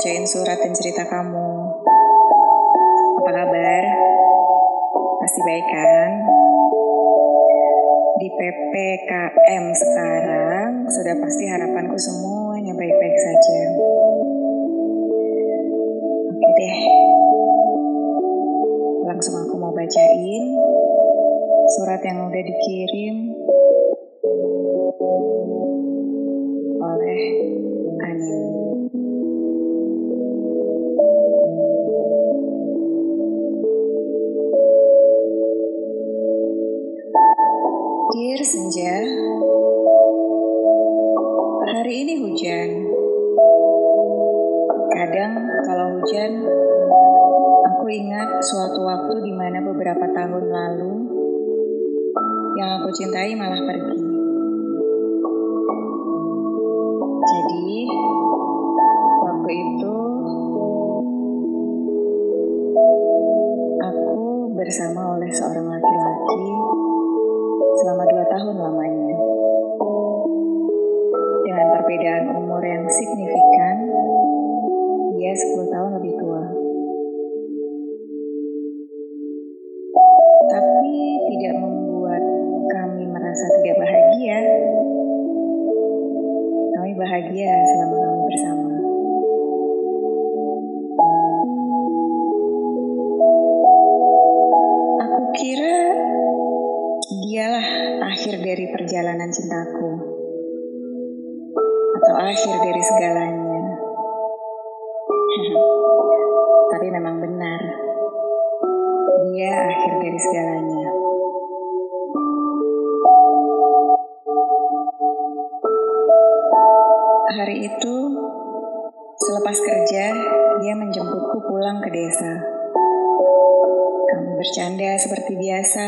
bacain surat dan cerita kamu. Apa kabar? Pasti baik kan? Di PPKM sekarang sudah pasti harapanku semuanya baik-baik saja. Oke deh. Langsung aku mau bacain surat yang udah dikirim waktu di mana beberapa tahun lalu yang aku cintai malah pergi. Jadi, waktu itu aku bersama oleh seorang laki-laki selama dua tahun lamanya. Dengan perbedaan umur yang signifikan, dia 10 Atau akhir dari segalanya. Tapi memang benar. Dia akhir dari segalanya. Hari itu, selepas kerja, dia menjemputku pulang ke desa. Kami bercanda seperti biasa,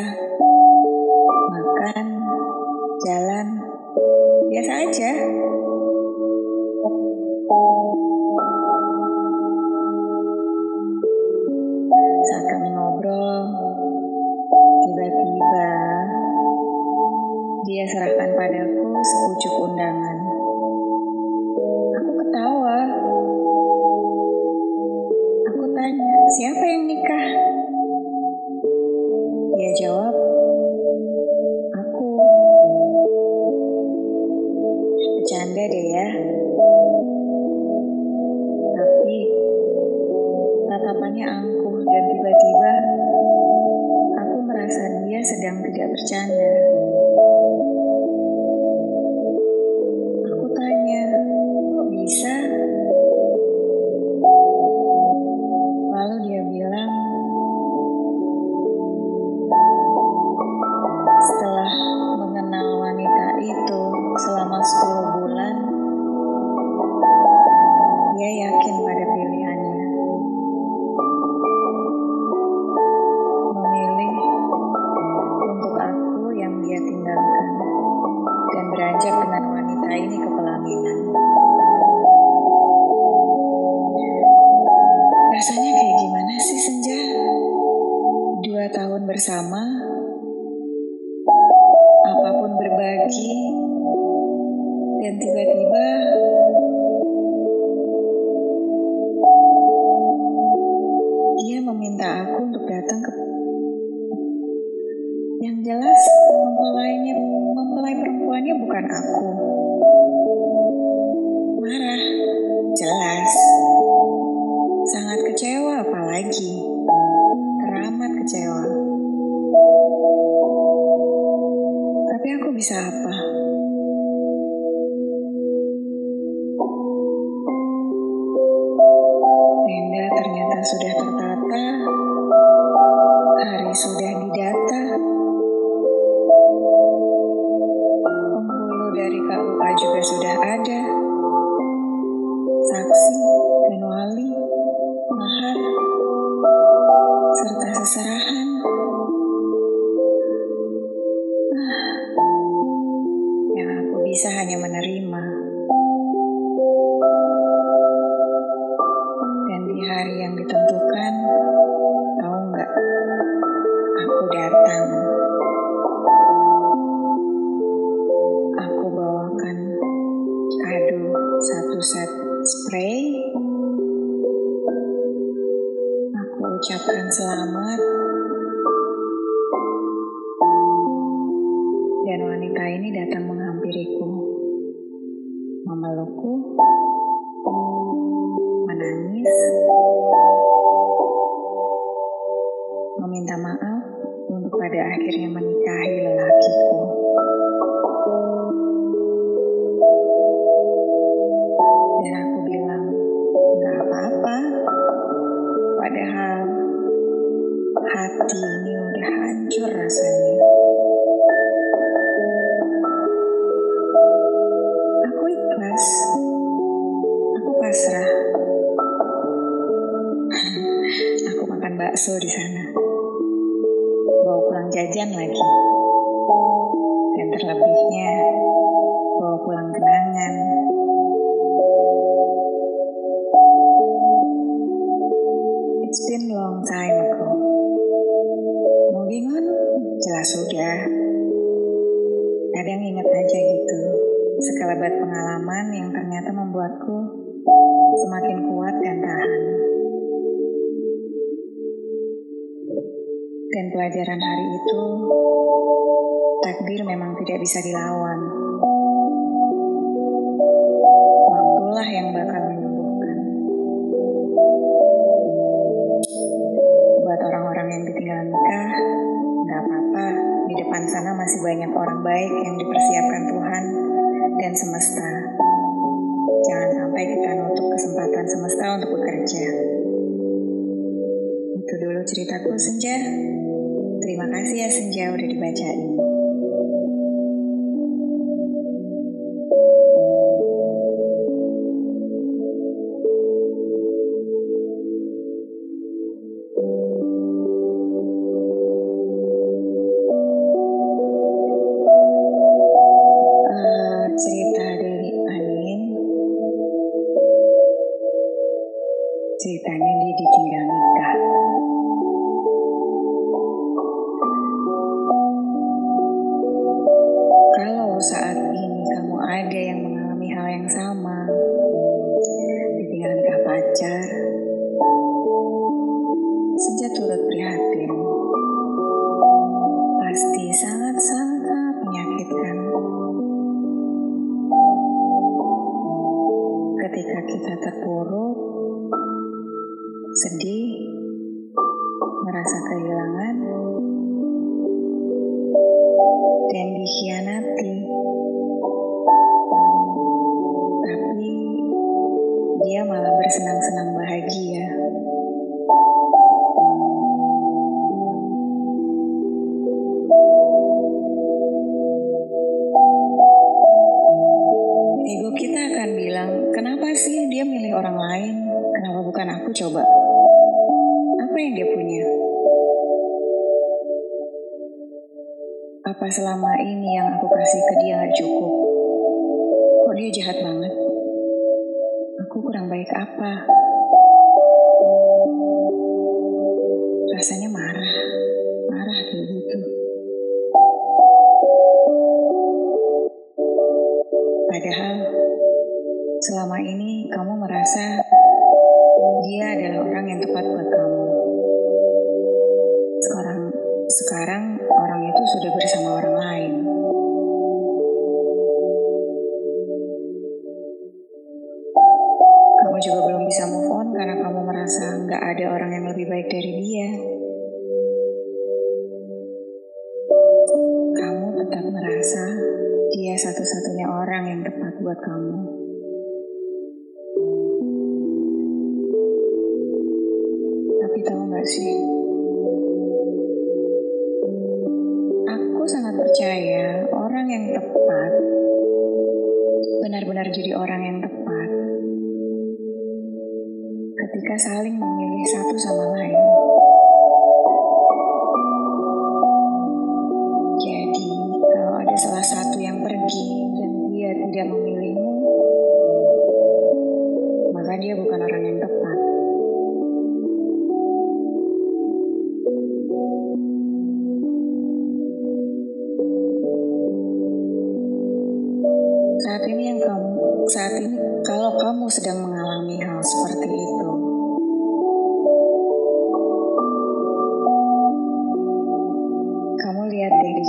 makan, jalan, biasa aja. Siapa yang nikah? Dia meminta aku untuk datang ke yang jelas mempelainya mempelai perempuannya bukan aku. Marah, jelas. Sangat kecewa apalagi. Teramat kecewa. Tapi aku bisa apa? Sudah tertata. Hari sudah didata. Penghulu dari KUA juga sudah ada. Saksi dan wali, mahar, serta seserahan. Ah, yang aku bisa hanya menerima. Datang. Aku bawakan kado satu set spray. Mengucapkan selamat. Dan wanita ini datang menghampiriku, memelukku, menangis, meminta maaf pada akhirnya menikahi lelakiku. Membuatku semakin kuat dan tahan. Dan pelajaran hari itu, takdir memang tidak bisa dilawan. Waktulah yang bakal menyembuhkan. Buat orang-orang yang ditinggal nikah, nggak apa-apa. Di depan sana masih banyak orang baik yang dipersiapkan Tuhan dan semesta. Jangan sampai kita nutup kesempatan semesta untuk bekerja. Itu dulu ceritaku Senja. Terima kasih ya Senja udah dibacain. Eh, cerita Ceritanya dia ditinggal nikah. Kalau saat ini kamu ada yang mengalami hal yang sama, ditinggal nikah pacar, sejak turut prihatin. Pasti sangat-sangat sedih, selama ini yang aku kasih ke dia gak cukup? Kok dia jahat banget? Aku kurang baik apa? Orang itu sudah bersama orang lain. Kamu juga belum bisa move on karena kamu merasa nggak ada orang yang lebih baik dari dia. Kamu tetap merasa dia satu-satunya orang yang tepat buat kamu. Tapi tahu nggak sih? Percaya orang yang tepat benar-benar jadi orang yang tepat ketika saling memilih satu sama lain.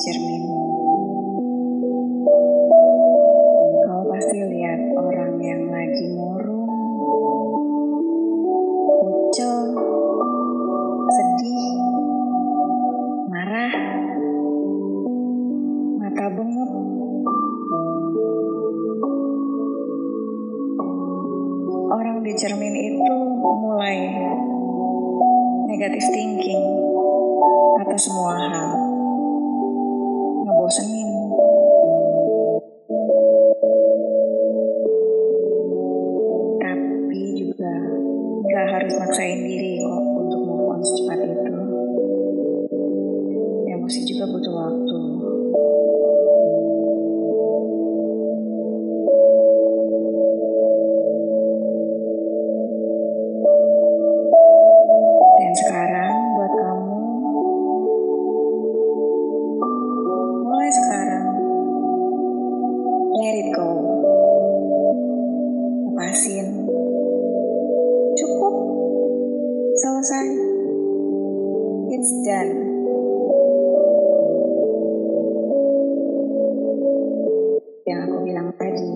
Di cermin. Kau pasti lihat orang yang lagi murung, kucel, sedih, marah, mata bengep. Orang di cermin itu mulai negatif thinking atas semua hal. Bilang tadi,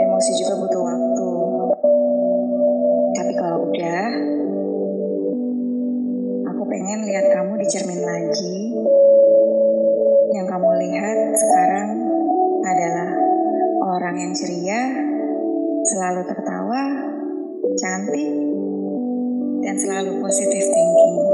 emosi juga butuh waktu. Tapi kalau udah, aku pengen lihat kamu di cermin lagi. Yang kamu lihat sekarang adalah orang yang ceria, selalu tertawa, cantik, dan selalu positive thinking.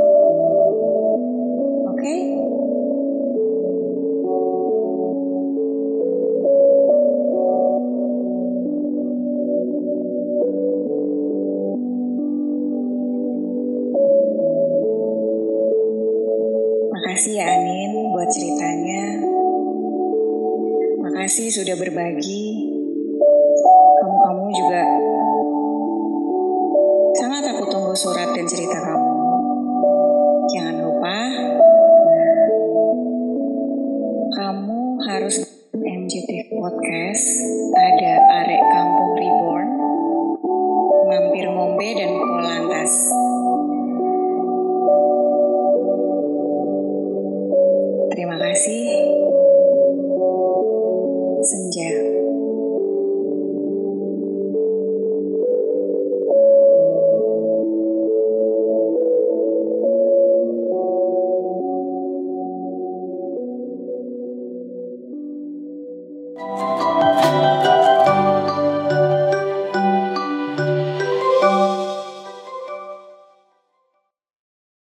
Sudah berbagi. Kamu-kamu juga sangat aku tunggu surat dan cerita kamu.